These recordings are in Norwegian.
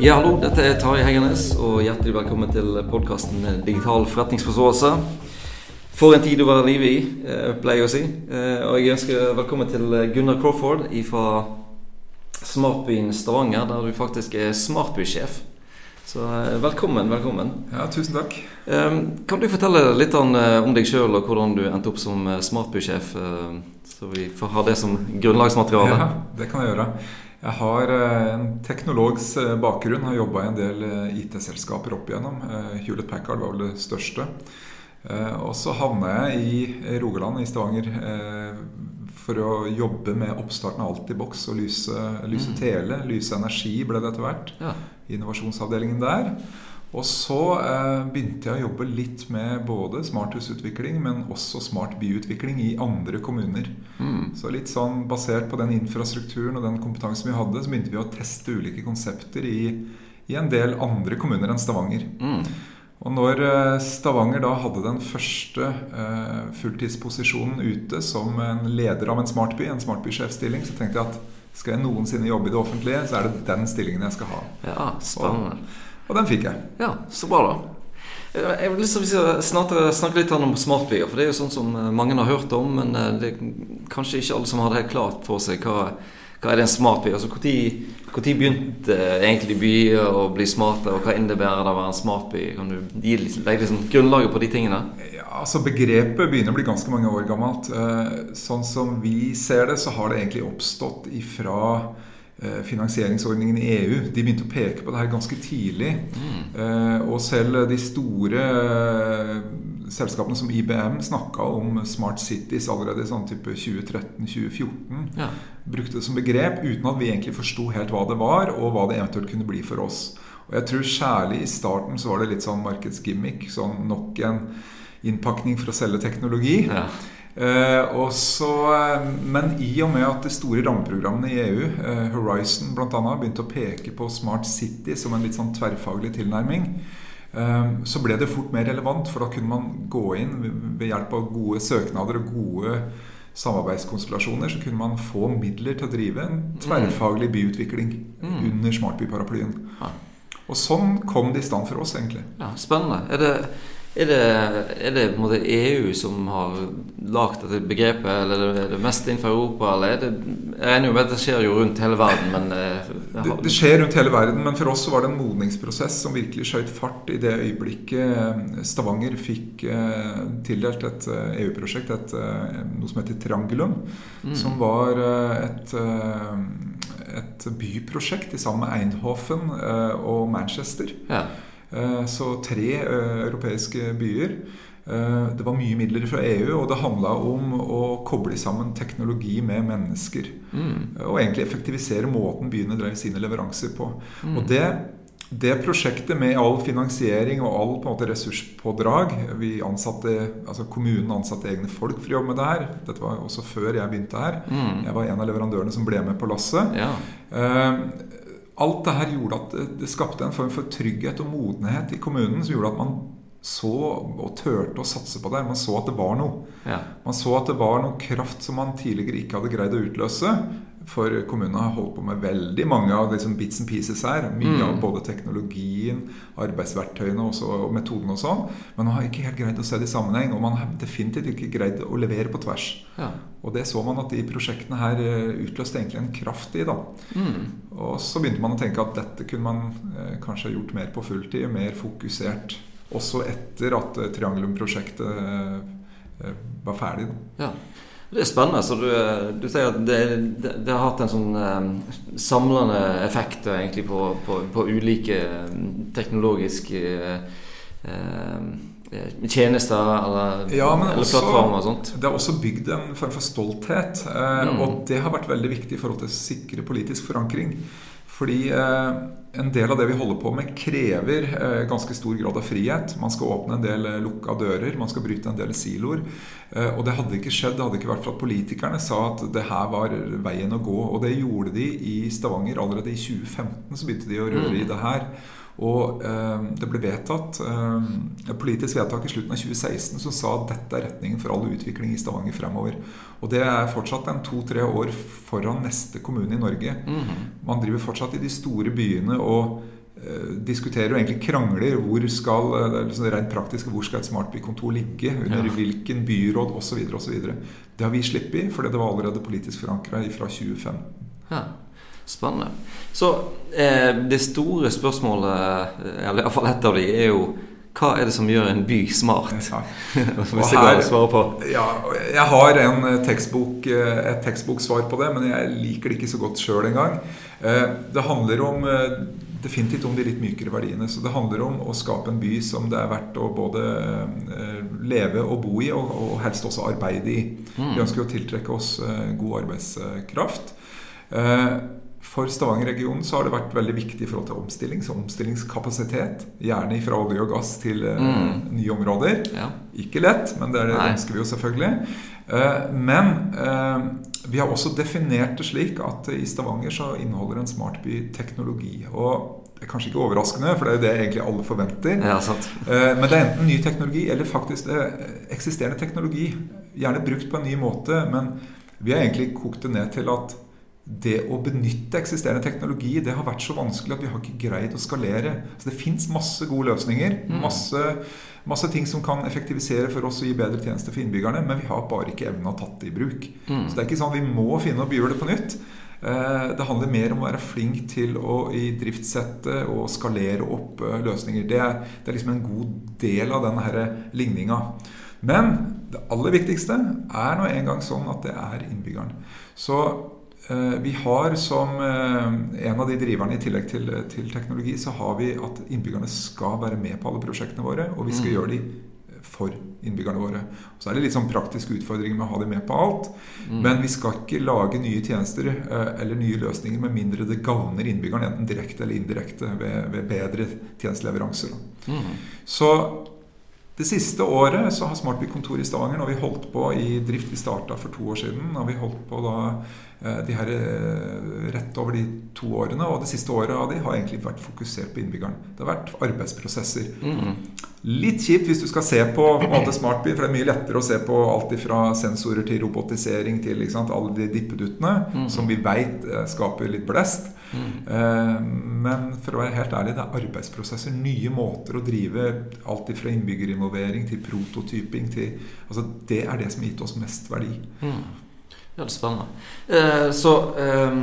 Ja, hallo. Dette er Tarjei Heggernes, og hjertelig velkommen til podkasten Digital forretningsforståelse. For en tid å være livet i, eh, pleier jeg å si. Eh, og jeg ønsker velkommen til Gunnar Crawford fra Smartbyen Stavanger, der du faktisk er smartbysjef. Så eh, velkommen, velkommen. Ja, tusen takk. Kan du fortelle litt om, deg sjøl og hvordan du endte opp som smartbysjef? Så vi får ha det som grunnlagsmateriale. Ja, det kan jeg gjøre. Jeg har en teknologs bakgrunn. Har jobba i en del IT-selskaper opp igjennom. Hewlett Packard var vel det største. Eh, og så havna jeg i Rogaland, i Stavanger, eh, for å jobbe med oppstarten av Altibox og Lyse, lyse mm. Tele. Lyse Energi ble det etter hvert. Ja. Innovasjonsavdelingen der. Og så eh, begynte jeg å jobbe litt med både smarthusutvikling, men også smart byutvikling i andre kommuner. Mm. Så litt sånn basert på den infrastrukturen og den kompetansen vi hadde, så begynte vi å teste ulike konsepter i, i en del andre kommuner enn Stavanger. Mm. Og når eh, Stavanger da hadde den første eh, fulltidsposisjonen ute som en leder av en smartby, en smartbysjefstilling, så tenkte jeg at skal jeg noensinne jobbe i det offentlige, så er det den stillingen jeg skal ha. Ja, spennende. Og, og den fikk jeg. Ja, Så bra, da. Eh, jeg vil liksom snakke litt om smartbyer. For det er jo sånn som mange har hørt om, men det er kanskje ikke alle som har det helt klart for seg hva hva er det en smartby? Altså, Når begynte egentlig byer å bli smarte, og hva innebærer det å være en smartby? Kan du gi legge liksom grunnlaget på de tingene? Ja, altså Begrepet begynner å bli ganske mange år gammelt. Eh, sånn som vi ser det, så har det egentlig oppstått ifra eh, finansieringsordningen i EU. De begynte å peke på det her ganske tidlig. Mm. Eh, og selv de store selskapene som IBM snakka om smart cities allerede i sånn type 2013-2014. Ja. Brukte det som begrep uten at vi egentlig forsto helt hva det var, og hva det eventuelt kunne bli for oss. Og jeg tror Særlig i starten så var det litt sånn markedsgimmick. Sånn nok en innpakning for å selge teknologi. Ja. Eh, også, eh, men i og med at de store rammeprogrammene i EU, eh, Horizon bl.a., begynte å peke på Smart City som en litt sånn tverrfaglig tilnærming, så ble det fort mer relevant, for da kunne man gå inn ved hjelp av gode søknader og gode samarbeidskonstellasjoner, så kunne man få midler til å drive en tverrfaglig byutvikling mm. under smartbyparaplyen. Ja. Og sånn kom det i stand for oss, egentlig. Ja, spennende. Er det er det, er det på en måte EU som har lagd dette begrepet, eller er det mest innenfor Europa? Eller er det, jeg regner jo med at det skjer jo rundt hele verden, men eh, det, det, skjer rundt hele verden, men for oss så var det en modningsprosess som virkelig skjøt fart i det øyeblikket eh, Stavanger fikk eh, tildelt et EU-prosjekt, noe som heter Triangulum, mm. som var et, et byprosjekt sammen med Eindhoven og Manchester. Ja. Eh, så tre eh, europeiske byer. Eh, det var mye midler fra EU, og det handla om å koble sammen teknologi med mennesker. Mm. Og egentlig effektivisere måten byene drev sine leveranser på. Mm. Og det, det, prosjektet med all finansiering og all på en måte ressurspådrag vi ansatte, altså Kommunen ansatte egne folk for å jobbe med det her. Dette var også før jeg begynte her. Mm. Jeg var en av leverandørene som ble med på lasset. Ja. Uh, alt det her gjorde at det skapte en form for trygghet og modenhet i kommunen som gjorde at man så og turte å satse på det. Man så at det var noe. Ja. Man så at det var noe kraft som man tidligere ikke hadde greid å utløse. For kommunene har holdt på med veldig mange av liksom bits and pieces her. Mye mm. av både teknologien, arbeidsverktøyene også, og metodene og sånn. Men man har ikke helt greid å se det i sammenheng. Og man har definitivt ikke greid å levere på tvers. Ja. Og det så man at de prosjektene her eh, utløste egentlig en kraft i. da. Mm. Og så begynte man å tenke at dette kunne man eh, kanskje gjort mer på fulltid. Mer fokusert. Også etter at eh, Triangelum-prosjektet eh, var ferdig. Da. Ja. Det er spennende. så Du, du sier at det, det, det, har hatt en sånn eh, samlende effekt egentlig på, på, på ulike teknologiske eh, tjenester eller, ja, eller også, plattformer og sånt. Det har også bygd en form for stolthet. Eh, mm. Og det har vært veldig viktig i forhold til å sikre politisk forankring. Fordi eh, en del av det vi holder på med, krever eh, ganske stor grad av frihet. Man skal åpne en del eh, lukka dører, man skal bryte en del siloer. Eh, og det hadde ikke skjedd, det hadde ikke vært for at politikerne sa at det her var veien å gå. Og det gjorde de i Stavanger. Allerede i 2015 så begynte de å røre i det her. Og eh, det ble vedtatt eh, et politisk vedtak i slutten av 2016 som sa at dette er retningen for all utvikling i Stavanger fremover. Og det er fortsatt en to-tre år foran neste kommune i Norge. Mm -hmm. Man driver fortsatt i de store byene og diskuterer og egentlig krangler hvor skal liksom rent praktisk, hvor skal et smartbykontor ligge, under ja. hvilken byråd osv. osv. Det har vi sluppet, fordi det var allerede politisk forankra fra 2015. Ja. Spennende. Så eh, det store spørsmålet, eller iallfall ett av de, er jo hva er det som gjør en by smart? Ja. Hvis jeg kan svare på. Ja, jeg har en eh, tekstbok, eh, et tekstboksvar på det, men jeg liker det ikke så godt sjøl engang. Eh, det handler om definitivt om de litt mykere verdiene. Så det handler om å skape en by som det er verdt å både leve og bo i, og, helst også arbeide i. Mm. Vi ønsker å tiltrekke oss god arbeidskraft. For Stavanger-regionen så har det vært veldig viktig i forhold til omstilling. Så omstillingskapasitet. Gjerne fra olje og gass til uh, mm. nye områder. Ja. Ikke lett, men det, det ønsker vi jo selvfølgelig. Uh, men uh, vi har også definert det slik at i Stavanger så inneholder en smartby teknologi. Og det er kanskje ikke overraskende, for det er jo det egentlig alle forventer. Ja, men det er enten ny teknologi eller faktisk eksisterende teknologi. Gjerne brukt på en ny måte, men vi har egentlig kokt det ned til at det å benytte eksisterende teknologi det har vært så vanskelig at vi har ikke greid å skalere. Så Det fins masse gode løsninger. Mm. Masse, masse, ting som kan effektivisere for oss og gi bedre tjenester for innbyggerne. Men vi har bare ikke evna å tatt det i bruk. Mm. Så det er ikke sånn vi må finne opp det på nytt. Eh, det handler mer om å være flink til å i driftssette og skalere opp eh, løsninger. Det er, det er liksom en god del av denne ligninga. Men det aller viktigste er nå engang sånn at det er innbyggeren. Så vi har som eh, en av de driverne, i tillegg til, til, teknologi, så har vi at innbyggerne skal være med på alle prosjektene våre. Og vi skal mm. gjøre de for innbyggerne våre. Så er det litt sånn praktiske utfordringer med å ha dem med på alt. Mm. Men vi skal ikke lage nye tjenester eh, eller nye løsninger med mindre det gagner innbyggerne, enten direkte eller indirekte, ved, ved bedre tjenesteleveranser. Mm. Så det siste året så har Smartby kontor i Stavanger, når vi holdt på i drift Vi starta for to år siden. og vi holdt på da Eh, de her eh, rett over de to årene. Og det siste året av de har egentlig vært fokusert på innbyggeren. Det har vært arbeidsprosesser. Mm. Litt kjipt hvis du skal se på, på måte Smartby, for det er mye lettere å se på alt fra sensorer til robotisering til sant, alle de dippeduttene, mm. som vi veit eh, skaper litt blest. Mm. Eh, men for å være helt ærlig, det er arbeidsprosesser. Nye måter å drive alt fra innbyggerinvolvering til prototyping til altså Det er det som har gitt oss mest verdi. Mm. Ja, det er spennende. Eh, så eh,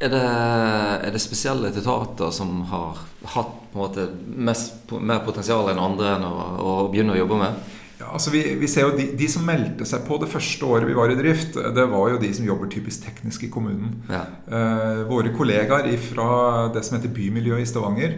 er, det, er, det, spesielle etater som har hatt på en måte mest, mer potensial enn andre enn å, å begynne å jobbe med? Ja, altså vi, vi, ser jo de, de, som meldte seg på det første året vi var i drift, det var jo de som jobber typisk teknisk i kommunen. Ja. Eh, våre kollegaer fra det som heter Bymiljø i Stavanger,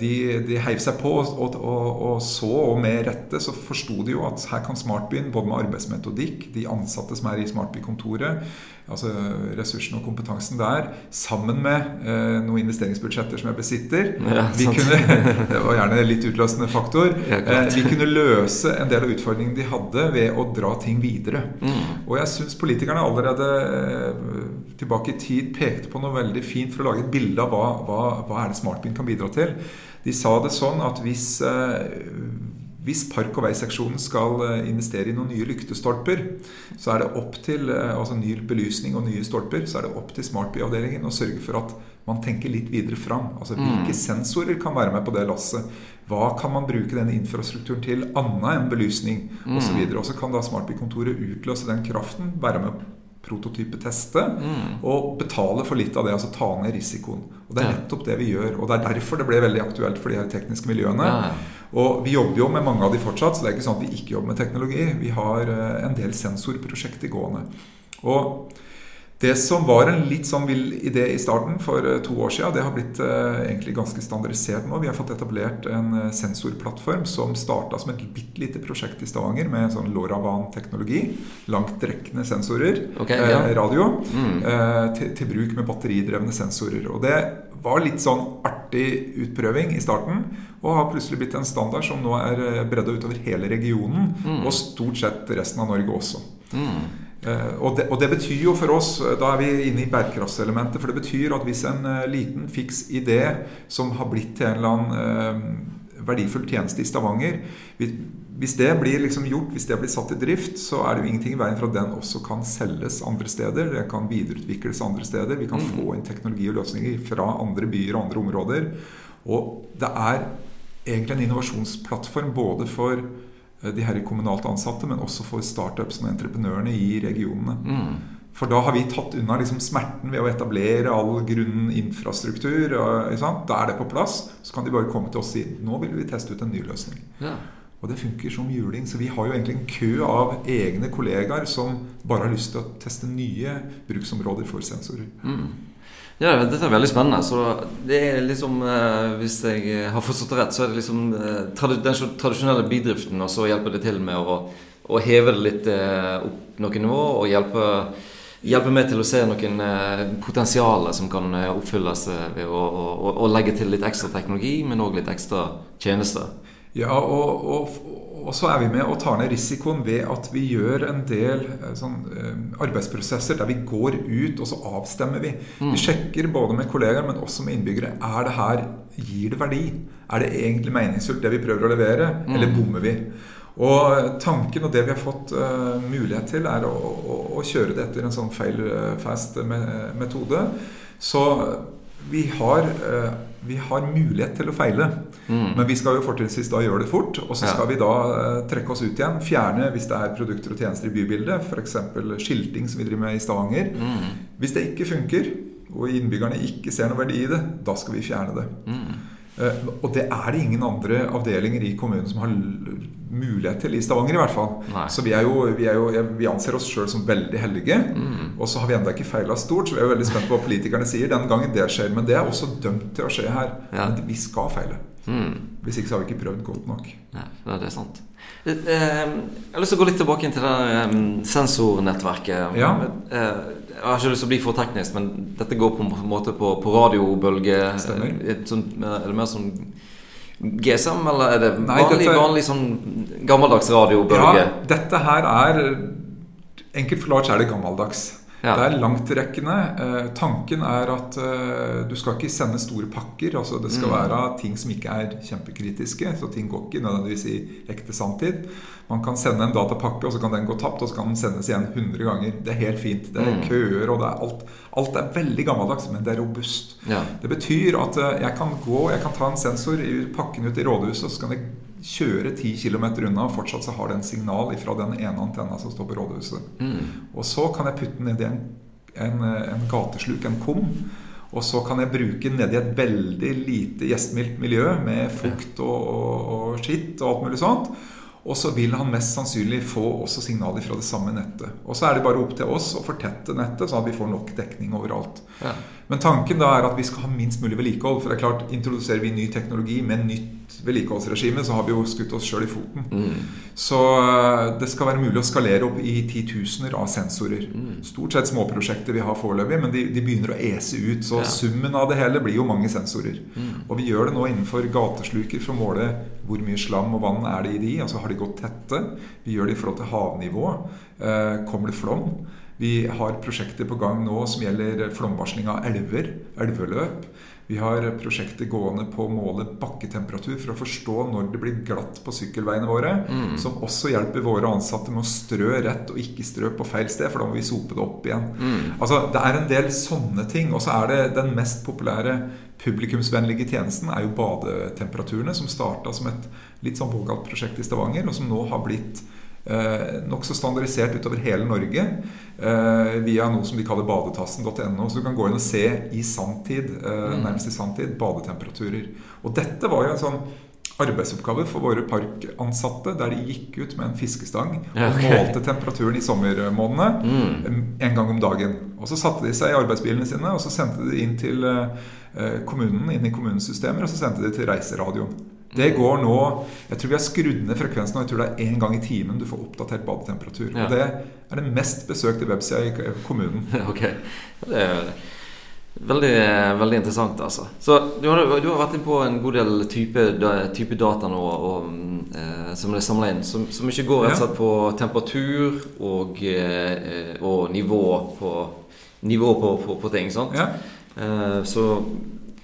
de, de heiv seg på, og, og, og, så, og med rette, så forsto de jo at her kan Smartbyen, både med arbeidsmetodikk, de ansatte som er i Smartby-kontoret, altså ressursene og kompetansen der, sammen med eh, noen investeringsbudsjetter som jeg besitter ja, vi kunne, Det var gjerne litt utløsende faktor. Ja, eh, vi kunne løse en del av utfordringene de hadde, ved å dra ting videre. Mm. Og jeg syns politikerne allerede eh, tilbake i tid pekte på noe veldig fint for å lage et bilde av hva, hva, hva er det Smartbyen kan bidra til. De sa det sånn at hvis eh, hvis park- og veiseksjonen skal eh, investere i noen nye lyktestolper, så er det opp til eh, altså ny belysning og nye stolper, så er det opp til Smartby-avdelingen å sørge for at man tenker litt videre fram. Altså Hvilke mm. sensorer kan være med på det lasset? Hva kan man bruke denne infrastrukturen til annet enn belysning osv.? Mm. Og så kan da Smartby-kontoret utløse den kraften, være med prototypeteste mm. og betale for litt av det. Altså ta ned risikoen. Og Det er nettopp det vi gjør. Og det er derfor det ble veldig aktuelt for de her tekniske miljøene. Ja. Og vi jobber jo med mange av de fortsatt, så det er ikke sånn at vi ikke jobber med teknologi. Vi har eh, en del sensorprosjekter gående. Og det som var en litt sånn vill idé i starten for eh, to år siden, det har blitt eh, egentlig ganske standardisert nå. Vi har fått etablert en eh, sensorplattform som starta som et bitte lite prosjekt i Stavanger med sånn LoRaWAN-teknologi. Langtrekkende sensorer, okay, ja. eh, radio, mm. eh, til, til, bruk med batteridrevne sensorer. Og det var litt sånn artig utprøving i starten, og har plutselig blitt en standard som nå er bredda utover hele regionen, mm. og stort sett resten av Norge også. Mm. Eh, og det, og det, betyr jo for oss, eh, da er vi inne i bærekraftselementet, for det betyr at hvis en eh, liten fiks idé som har blitt til en eller annen verdifull tjeneste i Stavanger hvis det blir liksom gjort, hvis det blir satt i drift, så er det jo ingenting i veien for at den også kan selges andre steder. Det kan videreutvikles andre steder. Vi kan mm. få inn teknologi og løsninger fra andre byer og andre områder. Og det er egentlig en innovasjonsplattform både for de her kommunalt ansatte, men også for startups og entreprenørene i regionene. Mm. For da har vi tatt unna liksom smerten ved å etablere all grunn infrastruktur. Da er det på plass. Så kan de bare komme til oss og si nå vil vi teste ut en ny løsning. Ja. Og det funker som juling. Så vi har jo egentlig en kø av egne kollegaer som bare har lyst til å teste nye bruksområder for sensorer. Mm. Ja, dette er veldig spennende. Så det er liksom eh, Hvis jeg har forstått det rett, så er det liksom eh, den tradisjonelle bidriften, og så hjelper det til med å, å heve det litt eh, opp noen nivå og hjelpe hjelper meg til å se noen eh, potensialer som kan eh, oppfylles eh, ved å, å, å, legge til litt ekstra teknologi, men òg litt ekstra tjenester. Ja, og, og, og, så er vi med og tar ned risikoen ved at vi gjør en del sånn, arbeidsprosesser der vi går ut og så avstemmer vi. Mm. Vi sjekker både med kollegaer, men også med innbyggere. Er det her, Gir det verdi? Er det egentlig meningsfullt det vi prøver å levere, mm. eller bommer vi? Og tanken og det vi har fått uh, mulighet til, er å, å, å, kjøre det etter en sånn fail-fast metode. Så vi har, uh, vi har, mulighet til å feile. Mm. Men vi skal jo fortrinnsvis da gjøre det fort. Og så skal ja. vi da uh, trekke oss ut igjen. Fjerne hvis det er produkter og tjenester i bybildet. F.eks. skilting som vi driver med i Stavanger. Mm. Hvis det ikke funker, og innbyggerne ikke ser noe verdi i det, da skal vi fjerne det. Mm. Eh, og det er det ingen andre avdelinger i kommunen som har mulighet til, i Stavanger i hvert fall. Nei. Så vi, er jo, vi, er jo, vi, anser oss sjøl som veldig heldige. Mm. Og så har vi ennå ikke feila stort, så vi er jo veldig spent på hva politikerne sier den gangen det skjer. Men det er også dømt til å skje her. Ja. Men vi skal feile. Mm. Hvis ikke så har vi ikke prøvd godt nok. Ja, det er sant. Eh, eh, jeg har lyst til å gå litt tilbake til det sensornettverket. Ja. Jeg har ikke lyst til å bli for teknisk, men dette går på en måte på, på radiobølge. Stemmer. er det mer sånn GSM, eller er det vanlig, Nei, dette, vanlig sånn gammeldags radiobølge? Ja, dette her er Enkelt forklart er det gammeldags. Ja. Det er langtrekkende. Eh, tanken er at eh, du skal ikke sende store pakker. altså Det skal mm. være ting som ikke er kjempekritiske. Så ting går ikke nødvendigvis i ekte sanntid. Man kan sende en datapakke, og så kan den gå tapt, og så kan den sendes igjen 100 ganger. Det er helt fint. Det er mm. køer, og det er alt. Alt er veldig gammeldags, men det er robust. Ja. Det betyr at eh, jeg kan gå, jeg kan ta en sensor, pakke den ut i rådhuset, og så kan jeg kjøre 10 km unna, og fortsatt så har den signal fra den ene antenna som står på rådhuset. Mm. Og så kan jeg putte den ned i en, en, en gatesluk, en kum. Og så kan jeg bruke den ned i et veldig lite gjestmildt miljø med fukt og, og, og skitt og alt mulig sånt. Og så vil han mest sannsynlig få også signaler fra det samme nettet. Og så er det bare opp til oss å fortette nettet, sånn at vi får nok dekning overalt. Ja. Men tanken da er at vi skal ha minst mulig vedlikehold. For det er klart, introduserer vi ny teknologi med nytt vedlikeholdsregime, så har vi jo skutt oss sjøl i foten. Mm. Så eh, det skal være mulig å skalere opp i titusener av sensorer. Mm. Stort sett småprosjekter vi har foreløpig, men de, de, begynner å ese ut. Så ja. summen av det hele blir jo mange sensorer. Mm. Og vi gjør det nå innenfor gatesluker for å måle hvor mye slam og vann er det i de. Altså har de gått tette. Vi gjør det i forhold til havnivå. Eh, kommer det flom? Vi har prosjekter på gang nå som gjelder flomvarsling av elver, elveløp. Vi har prosjekter gående på å måle bakketemperatur for å forstå når det blir glatt på sykkelveiene våre. Mm. Som også hjelper våre ansatte med å strø rett og ikke strø på feil sted, for da må vi sope det opp igjen. Mm. Altså, Det er en del sånne ting. Og så er det den mest populære publikumsvennlige tjenesten er jo badetemperaturene, som starta som et litt sånn vågalt prosjekt i Stavanger, og som nå har blitt eh, nokså standardisert utover hele Norge eh, via noe som de kaller badetassen.no. Så du kan gå inn og se i sanntid, eh, mm. nærmest i sanntid, badetemperaturer. Og dette var jo en sånn arbeidsoppgave for våre parkansatte, der de gikk ut med en fiskestang og målte temperaturen i sommermånedene mm. en gang om dagen. Og Så satte de seg i arbeidsbilene sine og så sendte de inn til eh, kommunen, inn i kommunens systemer, og så sendte de til reiseradioen. Det går nå Jeg tror vi har skrudd ned frekvensen, og jeg tror det er én gang i timen du får oppdatert badetemperatur. Ja. Og det er den mest besøkte websida i kommunen. ok, det er Veldig, veldig interessant, altså. Så du har, du har vært inn på en god del type, type data nå og, eh, som er samla inn, som, som, ikke går rett og slett på temperatur og, eh, og nivå på, nivå på, på, på ting. sant? Ja. Eh, så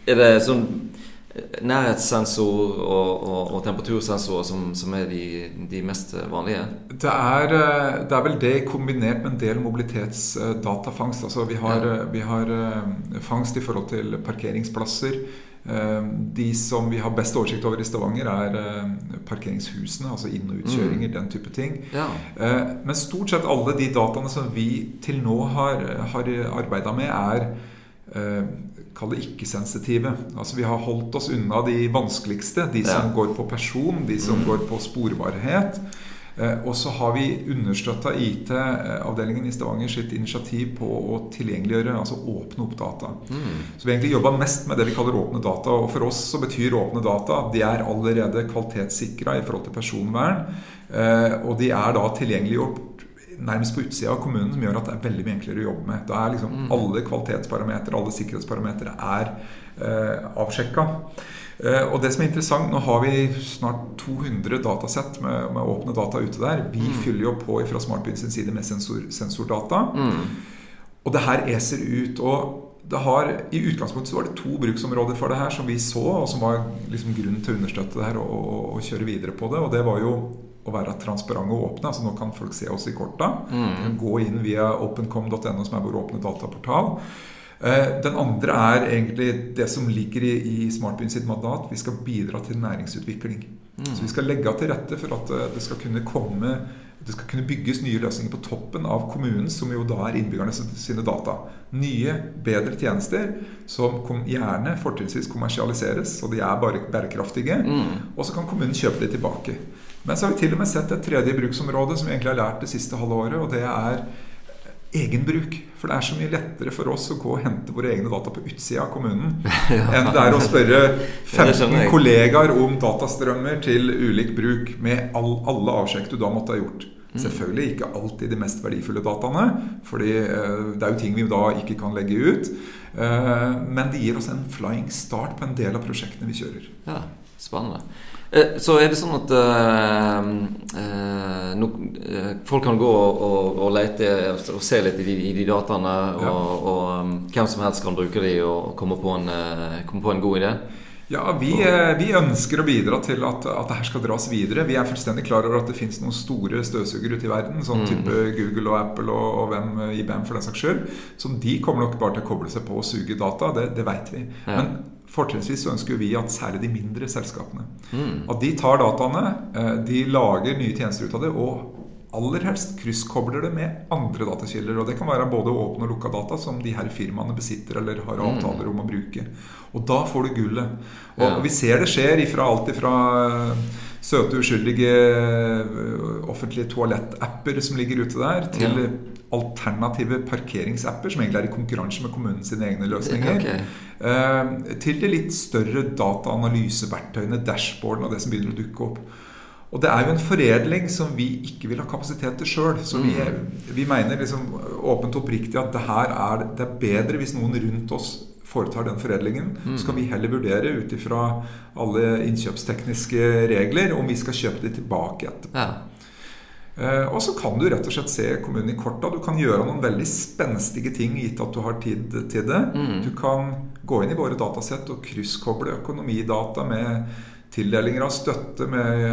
er det sånn nærhetssensor og, og, og temperatursensorer som, som, er de, de mest vanlige? Det er, eh, det er, vel det kombinert med en del mobilitetsdatafangst. Altså vi har, ja. vi har fangst i forhold til parkeringsplasser. De som vi har best oversikt over i Stavanger, er parkeringshusene. Altså inn- og utkjøringer, mm. den type ting. Ja. Men stort sett alle de dataene som vi til nå har, har arbeida med, er kall det ikke-sensitive. Altså Vi har holdt oss unna de vanskeligste. De som ja. går på person, de som mm. går på sporbarhet. Eh, og så har vi understøtta IT-avdelingen i Stavanger sitt initiativ på å tilgjengeliggjøre, altså åpne opp data. Mm. Så vi har egentlig jobba mest med det vi kaller åpne data. Og for oss så betyr åpne data de er allerede kvalitetssikra i forhold til personvern. Eh, og de er da tilgjengeliggjort nærmest på utsida av kommunen som gjør at det er veldig mye enklere å jobbe med. Da er liksom mm. Alle kvalitetsparametere, alle sikkerhetsparametere er eh, avsjekka. Eh, og det som er interessant, Nå har vi snart 200 datasett med, med åpne data ute der. Vi mm. fyller jo på fra Smartbyen sin side med sensor, sensordata. Mm. Og det her eser ut. og det har, I utgangspunktet så var det to bruksområder for det her som vi så, og som var liksom grunnen til å understøtte det her og, og, og kjøre videre på det. og Det var jo å være transparente og åpne. altså Nå kan folk se oss i korta. Mm. Gå inn via opencom.no, som er vår åpne dataportal. Eh, den andre er egentlig det som ligger i, i Smartbyen sitt mandat. Vi skal bidra til næringsutvikling. Mm. Så vi skal legge til rette for at eh, det skal kunne komme det skal kunne bygges nye løsninger på toppen av kommunen, som jo da er innbyggerne sine data. Nye, bedre tjenester som gjerne fortrinnsvis kommersialiseres, og de er bare bærekraftige. Mm. Og så kan kommunen kjøpe de tilbake. Men så har vi til og med sett et tredje bruksområde som vi egentlig har lært det siste halve året, og det er egenbruk. For det er så mye lettere for oss å gå og hente våre egne data på utsida av kommunen ja. enn det er å spørre 15 kollegaer om datastrømmer til ulik bruk med all, alle avsjekk du da måtte ha gjort. Mm. Selvfølgelig ikke alltid de mest verdifulle dataene, fordi eh, det er jo ting vi da ikke kan legge ut. Eh, men det gir oss en flying start på en del av prosjektene vi kjører. Ja, Spennende. Eh, så er det sånn at uh, uh, no, uh, folk kan gå og, og, og lete og se litt i de, i de dataene, og, ja. og um, hvem som helst kan bruke de og komme på en, komme på en god idé? Ja, vi, vi, ønsker å bidra til at, at det her skal dras videre. Vi er fullstendig klar over at det finnes noen store støvsugere ute i verden, sånn mm. type Google og Apple og, og hvem, IBM for den saks skyld. som de kommer nok bare til å koble seg på og suge data. Det, det veit vi. Ja. Men Fortrinnsvis ønsker vi at særlig de mindre selskapene mm. At de tar dataene, eh, de lager nye tjenester ut av det, og aller helst krysskobler det med andre datakilder. Og det kan være både åpne og lukka data som de her firmaene besitter eller har mm. avtaler om å bruke. Og da får du gullet. Og, ja. vi ser det skjer ifra alt ifra eh, søte, uskyldige eh, offentlige toalettapper som ligger ute der, til ja alternative parkeringsapper som egentlig er i konkurranse med kommunen sine egne løsninger. Okay. Eh, til de litt større dataanalyseverktøyene, dashboardene og det som begynner å dukke opp. Og det er jo en foredling som vi ikke vil ha kapasitet til sjøl. Så vi, mm. vi, mener liksom åpent og oppriktig at det her er, det er bedre hvis noen rundt oss foretar den foredlingen. Mm. Så kan vi heller vurdere ut ifra alle innkjøpstekniske regler om vi skal kjøpe de tilbake etterpå. Ja. Eh, og så kan du rett og slett se kommunen i korta. Du kan gjøre noen veldig spenstige ting gitt at du har tid til det. Mm. Du kan gå inn i våre datasett og krysskoble økonomidata med tildelinger av støtte, med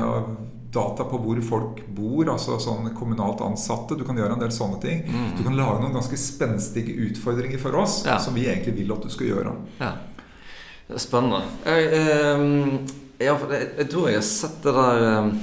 data på hvor folk bor, altså sånn kommunalt ansatte. Du kan gjøre en del sånne ting. Mm. Du kan lage noen ganske spenstige utfordringer for oss ja. som vi egentlig vil at du skal gjøre. Ja. Spennende. Jeg, eh, jeg, jeg, tror jeg har sett det der eh,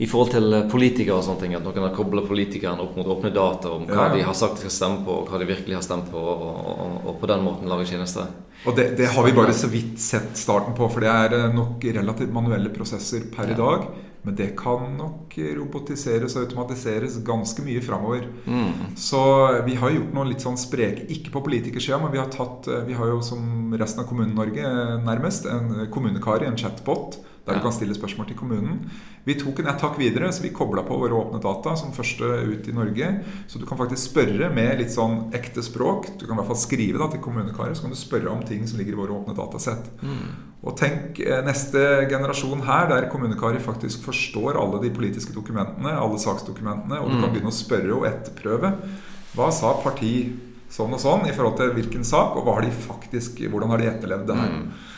i forhold til eh, politikere og sånne ting, at noen har kobla politikerne opp mot åpne data om hva ja. de har sagt de skal stemme på, og hva de virkelig har stemt på, og, og, og på den måten lage tjenester. Og det, det, har vi bare så vidt sett starten på, for det er eh, nok relativt manuelle prosesser per ja. i dag. Men det kan nok robotiseres og automatiseres ganske mye framover. Mm. Så vi har gjort noe litt sånn spreke, ikke på politikersida, men vi har tatt eh, Vi har jo som resten av Kommune-Norge nærmest en kommunekar i en chatbot der du kan stille spørsmål til kommunen. Vi tok en ett hakk videre, så vi kobla på våre åpne data som første ut i Norge. Så du kan faktisk spørre med litt sånn ekte språk. Du kan i hvert fall skrive da, til kommunekaret, så kan du spørre om ting som ligger i våre åpne datasett. Mm. Og tenk eh, neste generasjon her, der kommunekaret faktisk forstår alle de politiske dokumentene, alle saksdokumentene, og du mm. kan begynne å spørre og etterprøve. Hva sa parti sånn og sånn i forhold til hvilken sak, og har de faktisk, hvordan har de etterlevd det her? Mm.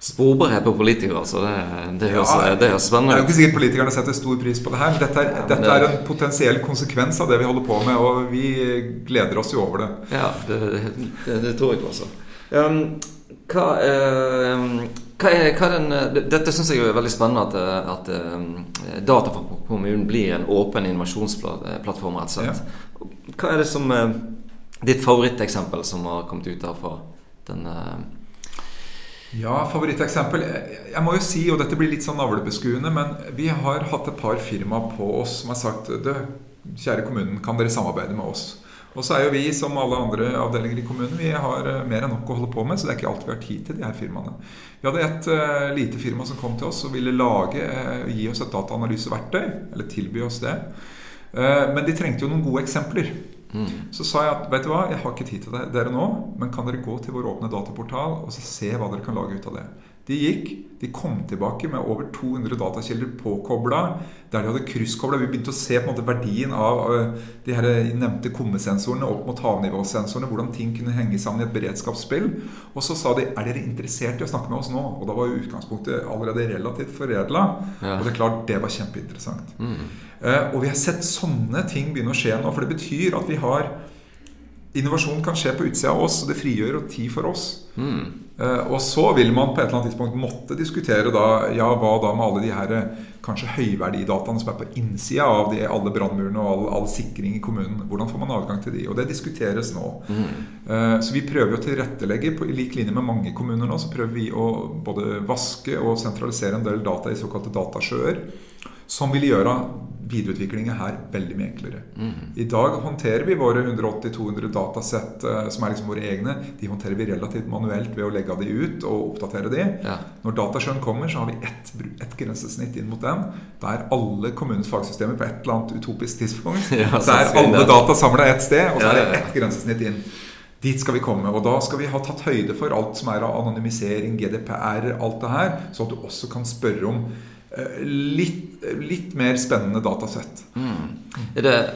Sporbarhet på politikere. Så det, det, høres, ja, det høres spennende ut. Det er jo ikke sikkert politikerne setter stor pris på det her. Men dette er, ja, men dette er en potensiell konsekvens av det vi holder på med, og vi gleder oss jo over det. Ja, det, det tror jeg også. Um, hva, uh, hva, er, hva er den, dette syns jeg er veldig spennende, at, at um, data fra kommunen blir en åpen innovasjonsplattform. rett og slett. Ja. Hva er det som uh, ditt favoritteksempel som har kommet ut derfra? Den, ja, favoritteksempel Jeg må jo si, og dette blir litt sånn navlebeskuende, men vi har hatt et par firma på oss som har sagt Du, kjære kommunen, kan dere samarbeide med oss? Og så er jo vi, som alle andre avdelinger i kommunen, vi har eh, mer enn nok å holde på med, så det er ikke alltid vi har tid til de her firmaene. Vi hadde et uh, lite firma som kom til oss og ville lage, uh, gi oss et dataanalyseverktøy, eller tilby oss det. Uh, men de trengte jo noen gode eksempler. Mm. Så sa jeg at vet du hva, jeg har ikke tid til dere nå, men kan dere gå til vår åpne dataportal og se hva dere kan lage ut av det? De gikk, de kom tilbake med over 200 datakilder påkobla, der de hadde krysskobla. Vi begynte å se på en måte verdien av de her nevnte kommesensorene opp mot havnivåsensorene, hvordan ting kunne henge sammen i et beredskapsspill. Og så sa de er dere interessert i å snakke med oss nå? Og da var jo utgangspunktet allerede relativt foredla. Ja. Og det er klart, det var kjempeinteressant. Mm. Uh, og vi har sett sånne ting begynne å skje nå. For det betyr at vi har Innovasjon kan skje på utsida av oss, og det frigjør tid for oss. Mm. Uh, og så vil man på et eller annet tidspunkt måtte diskutere da, ja, hva da med alle de her eh, kanskje høyverdidataene som er på innsida av de, alle brannmurene og all, all, sikring i kommunen. Hvordan får man adgang til de? Og det diskuteres nå. Mm. Uh, så vi prøver å tilrettelegge, på, i lik linje med mange kommuner nå, så prøver vi å både vaske og sentralisere en del data i såkalte datasjøer. Som vil gjøre videreutviklingen her veldig mye enklere. Mm. I dag håndterer vi våre 180-200 datasett uh, som er liksom våre egne. De håndterer vi relativt manuelt ved å legge de ut og oppdatere de. Ja. Når dataskjønn kommer, så har vi ett, et grensesnitt inn mot den. Der alle kommunens fagsystemer på et eller annet utopisk tidspunkt ja, Der alle data samla ett sted, og så er det ett grensesnitt inn. Dit skal vi komme. Og da skal vi ha tatt høyde for alt som er av anonymisering, GDPR, alt det her, så at du også kan spørre om Eh, litt, litt, mer spennende datasett. Mm. Det,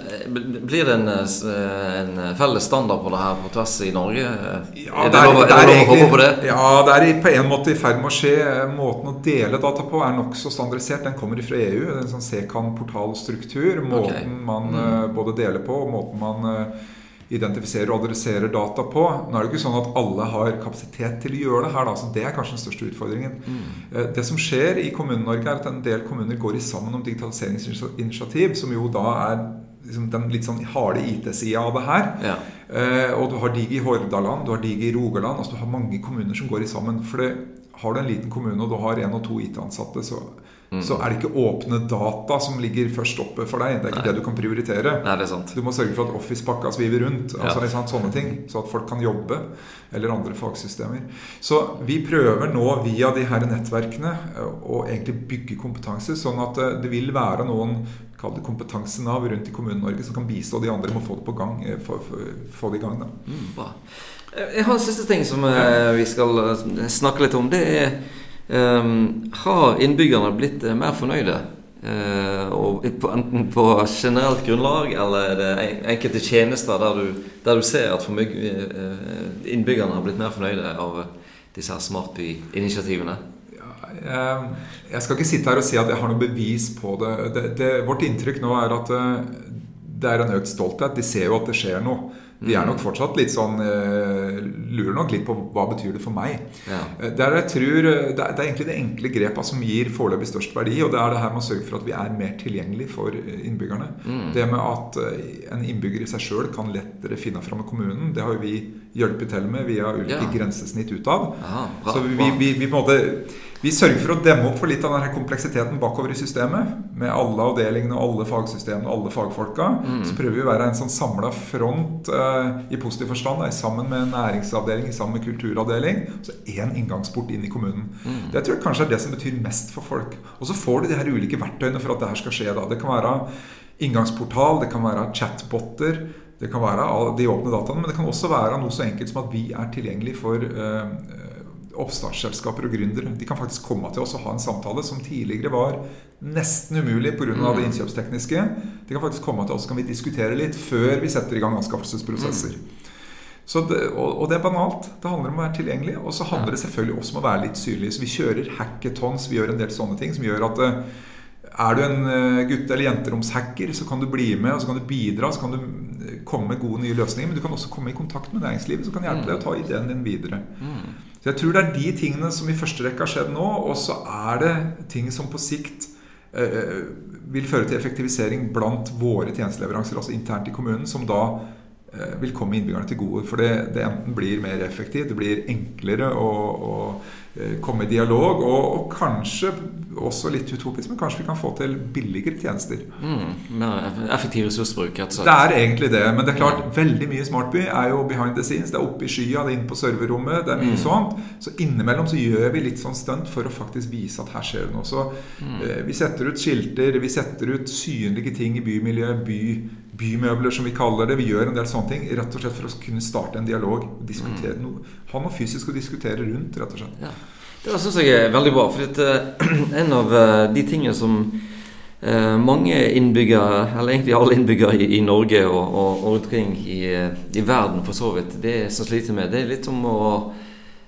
blir det en, eh, en, felles standard på det her på tvers i Norge? Ja, det er, lov, det er, å håpe på det? Ja, det er på en måte i ferd med å skje. Måten å dele data på er nokså standardisert. Den kommer fra EU. En sånn Sekan-portalstruktur. Måten okay. man mm. Eh, både deler på, og måten man identifiserer og adresserer data på. Nå er det ikke sånn at alle har kapasitet til å gjøre det her. Da, så Det er kanskje den største utfordringen. Mm. Det som skjer i Kommune-Norge, er at en del kommuner går i sammen om digitaliseringsinitiativ, som jo da er liksom den litt sånn harde IT-sida av det her. Ja. Eh, og du har Digi Hordaland, du har Digi Rogaland. altså Du har mange kommuner som går i sammen. For det, har du en liten kommune og du har én og to IT-ansatte, så. Så er det ikke åpne data som ligger først oppe for deg. Det er ikke Nei. det du kan prioritere. Nei, det er sant. Du må sørge for at Office-pakka sviver rundt. Altså, ja. sant, sånne ting, Så at folk kan jobbe. Eller andre fagsystemer. Så vi prøver nå via de her nettverkene å egentlig bygge kompetanse, sånn at eh, det vil være noen kall det kompetansenav rundt i Kommune-Norge som kan bistå de andre med å få det på gang. Eh, få, få det i gang da. Mm. Jeg har en siste ting som vi skal snakke litt om. Det er har innbyggerne blitt uh, mer fornøyde? Og enten på generelt grunnlag eller er det enkelte tjenester der du, der du ser at uh, innbyggerne har blitt mer fornøyde av disse her smartby-initiativene? Jeg skal ikke sitte her og si at jeg har noe bevis på det. det, det vårt inntrykk nå er at det er en økt stolthet. De ser jo at det skjer noe. De er nok fortsatt litt sånn uh, Lurer nok litt på hva betyr det for meg. Ja. Uh, det, er, jeg tror, uh, det, er, egentlig det enkle grepet som gir foreløpig størst verdi. Og det er det her med å sørge for at vi er mer tilgjengelig for innbyggerne. Mm. Det med at en innbygger i seg sjøl kan lettere finne fram med kommunen, det har jo vi hjulpet til med via ulike ja. grensesnitt utad. Så vi, vi, vi, vi, på en måte vi sørger for å demme opp for litt av denne kompleksiteten bakover i systemet. Med alle avdelingene, alle fagsystemene og alle fagfolka. Mm. Så prøver vi å være en sånn samla front uh, i positiv forstand. Da, sammen med næringsavdeling, sammen med kulturavdeling. Så én inngangsport inn i kommunen. Mm. Det tror jeg kanskje er det som betyr mest for folk. Og så får du de her ulike verktøyene for at det her skal skje. Da. Det kan være inngangsportal, det kan være chatboter. Det kan være de åpne dataene, men det kan også være noe så enkelt som at vi er tilgjengelig for uh, oppstartsselskaper og gründere. De kan faktisk komme til oss og ha en samtale som tidligere var nesten umulig pga. Mm. det innkjøpstekniske. De kan faktisk komme til oss, kan vi diskutere litt før vi setter i gang anskaffelsesprosesser. Mm. Det, og, og, det er banalt. Det handler om å være tilgjengelig. Og så handler det selvfølgelig også om å være litt synlig. Så vi kjører hackathons, vi gjør en del sånne ting som gjør at eh, er du en eh, gutte- eller jenteromshacker, så kan du bli med og så kan du bidra. Så kan du eh, komme med gode nye løsninger. Men du kan også komme i kontakt med næringslivet, som kan hjelpe deg å ta ideen din videre. Så jeg tror det er de tingene som i første rekke har skjedd nå. Og så er det ting som på sikt eh, vil føre til effektivisering blant våre tjenesteleveranser, altså internt i kommunen, som da Eh, vil komme innbyggerne til gode. For det, det, enten blir mer effektivt, det blir enklere å, å eh, komme i dialog, og, og, kanskje også litt utopisk, men kanskje vi kan få til billigere tjenester. Mm, mer effektiv ressursbruk, rett og slett. Det er egentlig det. Men det er klart, veldig mye Smartby er jo behind the scenes. Det er oppe i skya, det er inne på serverrommet, det er mye mm. sånt. Så innimellom så gjør vi litt sånn stunt for å faktisk vise at her skjer det noe. Så mm. eh, vi setter ut skilter, vi setter ut synlige ting i bymiljøet, by bymøbler, som vi kaller det. Vi gjør en del sånne ting rett og slett for å kunne starte en dialog. diskutere mm. noe, Ha noe fysisk å diskutere rundt, rett og slett. Ja. Det syns jeg er veldig bra. For uh, en av uh, de tingene som uh, mange innbyggere, eller egentlig alle innbyggere i, i Norge og, og, og, omkring i, i, verden for så vidt, det som sliter med, det er litt som å Eh,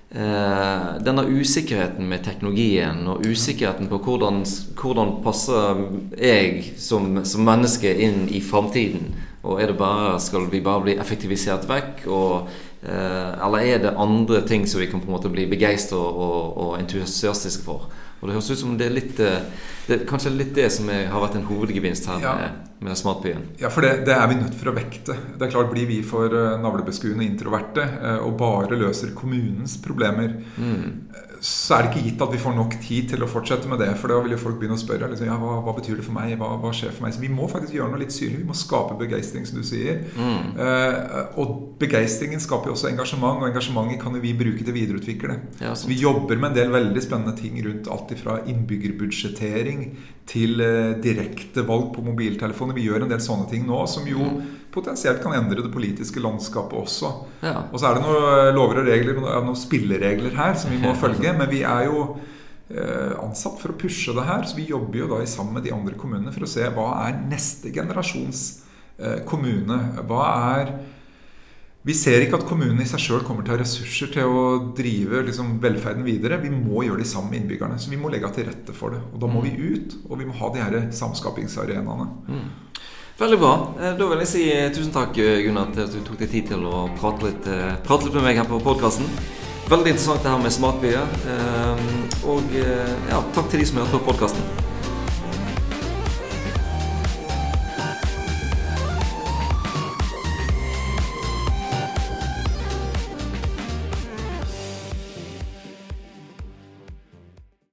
denne usikkerheten med teknologien og usikkerheten på hvordan, hvordan passer jeg som, som, menneske inn i framtiden. Og er det bare, skal vi bare bli effektivisert vekk? Og, eh, eller er det andre ting som vi kan på en måte bli begeistra og, og entusiastiske for? Og det høres ut som det er litt eh, det er kanskje litt det som er, har vært en hovedgevinst her ja. med, med smartbyen. Ja, for det, det, er vi nødt for å vekte. Det er klart Blir vi for uh, navlebeskuende introverte uh, og bare løser kommunens problemer, mm så er det ikke gitt at vi får nok tid til å fortsette med det. For da vil jo folk begynne å spørre liksom, ja, hva, hva, betyr det for meg, hva, hva, skjer for meg. Så vi må faktisk gjøre noe litt synlig. Vi må skape begeistring, som du sier. Mm. Eh, og begeistringen skaper jo også engasjement, og engasjementet kan jo vi bruke til å videreutvikle. Ja, så vi jobber med en del veldig spennende ting rundt alt fra innbyggerbudsjettering til uh, direkte valg på mobiltelefoner. Vi gjør en del sånne ting nå som jo mm potensielt kan endre det politiske landskapet også. Ja. Og så er det noen eh, lover og regler, noen spilleregler her som vi må følge. Men vi er jo eh, ansatt for å pushe det her, så vi jobber jo da sammen med de andre kommunene for å se hva er neste generasjons eh, kommune. Hva er vi ser ikke at kommunene i seg sjøl kommer til å ha ressurser til å drive liksom, velferden videre. Vi må gjøre det sammen med innbyggerne. Så vi må legge til rette for det. Og da må vi ut, og vi må ha de her samskapingsarenaene. Mm. Veldig bra. Eh, da vil jeg si eh, tusen takk eh, Gunnar, til at du tok deg tid til å prate litt, prate litt med meg her på podkasten. Veldig interessant det her med smartbyer. Og ja, takk til de som hørte hørt på podkasten.